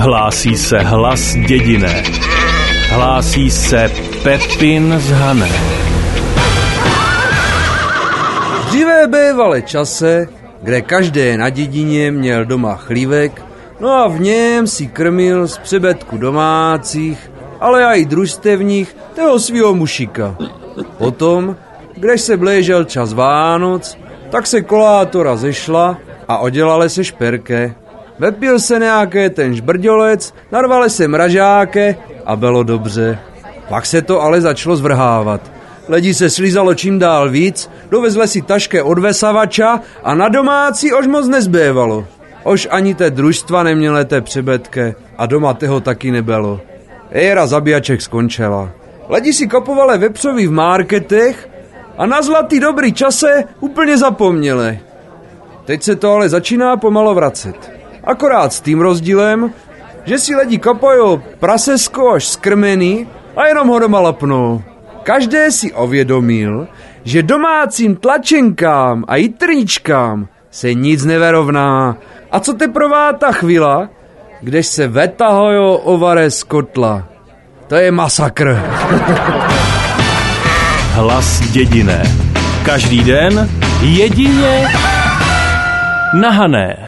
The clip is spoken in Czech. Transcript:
Hlásí se hlas dědiné. Hlásí se Pepin z Hané. Dříve bývaly čase, kde každý na dědině měl doma chlívek, no a v něm si krmil z přebytku domácích, ale i družstevních toho svého mušika. Potom, když se bléžel čas Vánoc, tak se kolátora zešla a odělali se šperke. Vepil se nějaké ten žbrďolec, narvali se mražáke a bylo dobře. Pak se to ale začalo zvrhávat. Lidi se slízalo čím dál víc, dovezli si taške od vesavača a na domácí už moc nezbývalo. Už ani té družstva neměly té přebytky a doma toho taky nebylo. Éra zabíjaček skončila. Lidi si kupovali vepřový v marketech a na zlatý dobrý čase úplně zapomněli. Teď se to ale začíná pomalo vracet. Akorát s tím rozdílem, že si lidi kopají prasesko až skrmený a jenom ho doma lapnou. Každé si ovědomil, že domácím tlačenkám a jitrničkám se nic neverovná. A co teprve ta chvíla, když se vetahojo ovare z kotla. To je masakr. Hlas dědiné. Každý den jedině na Hané.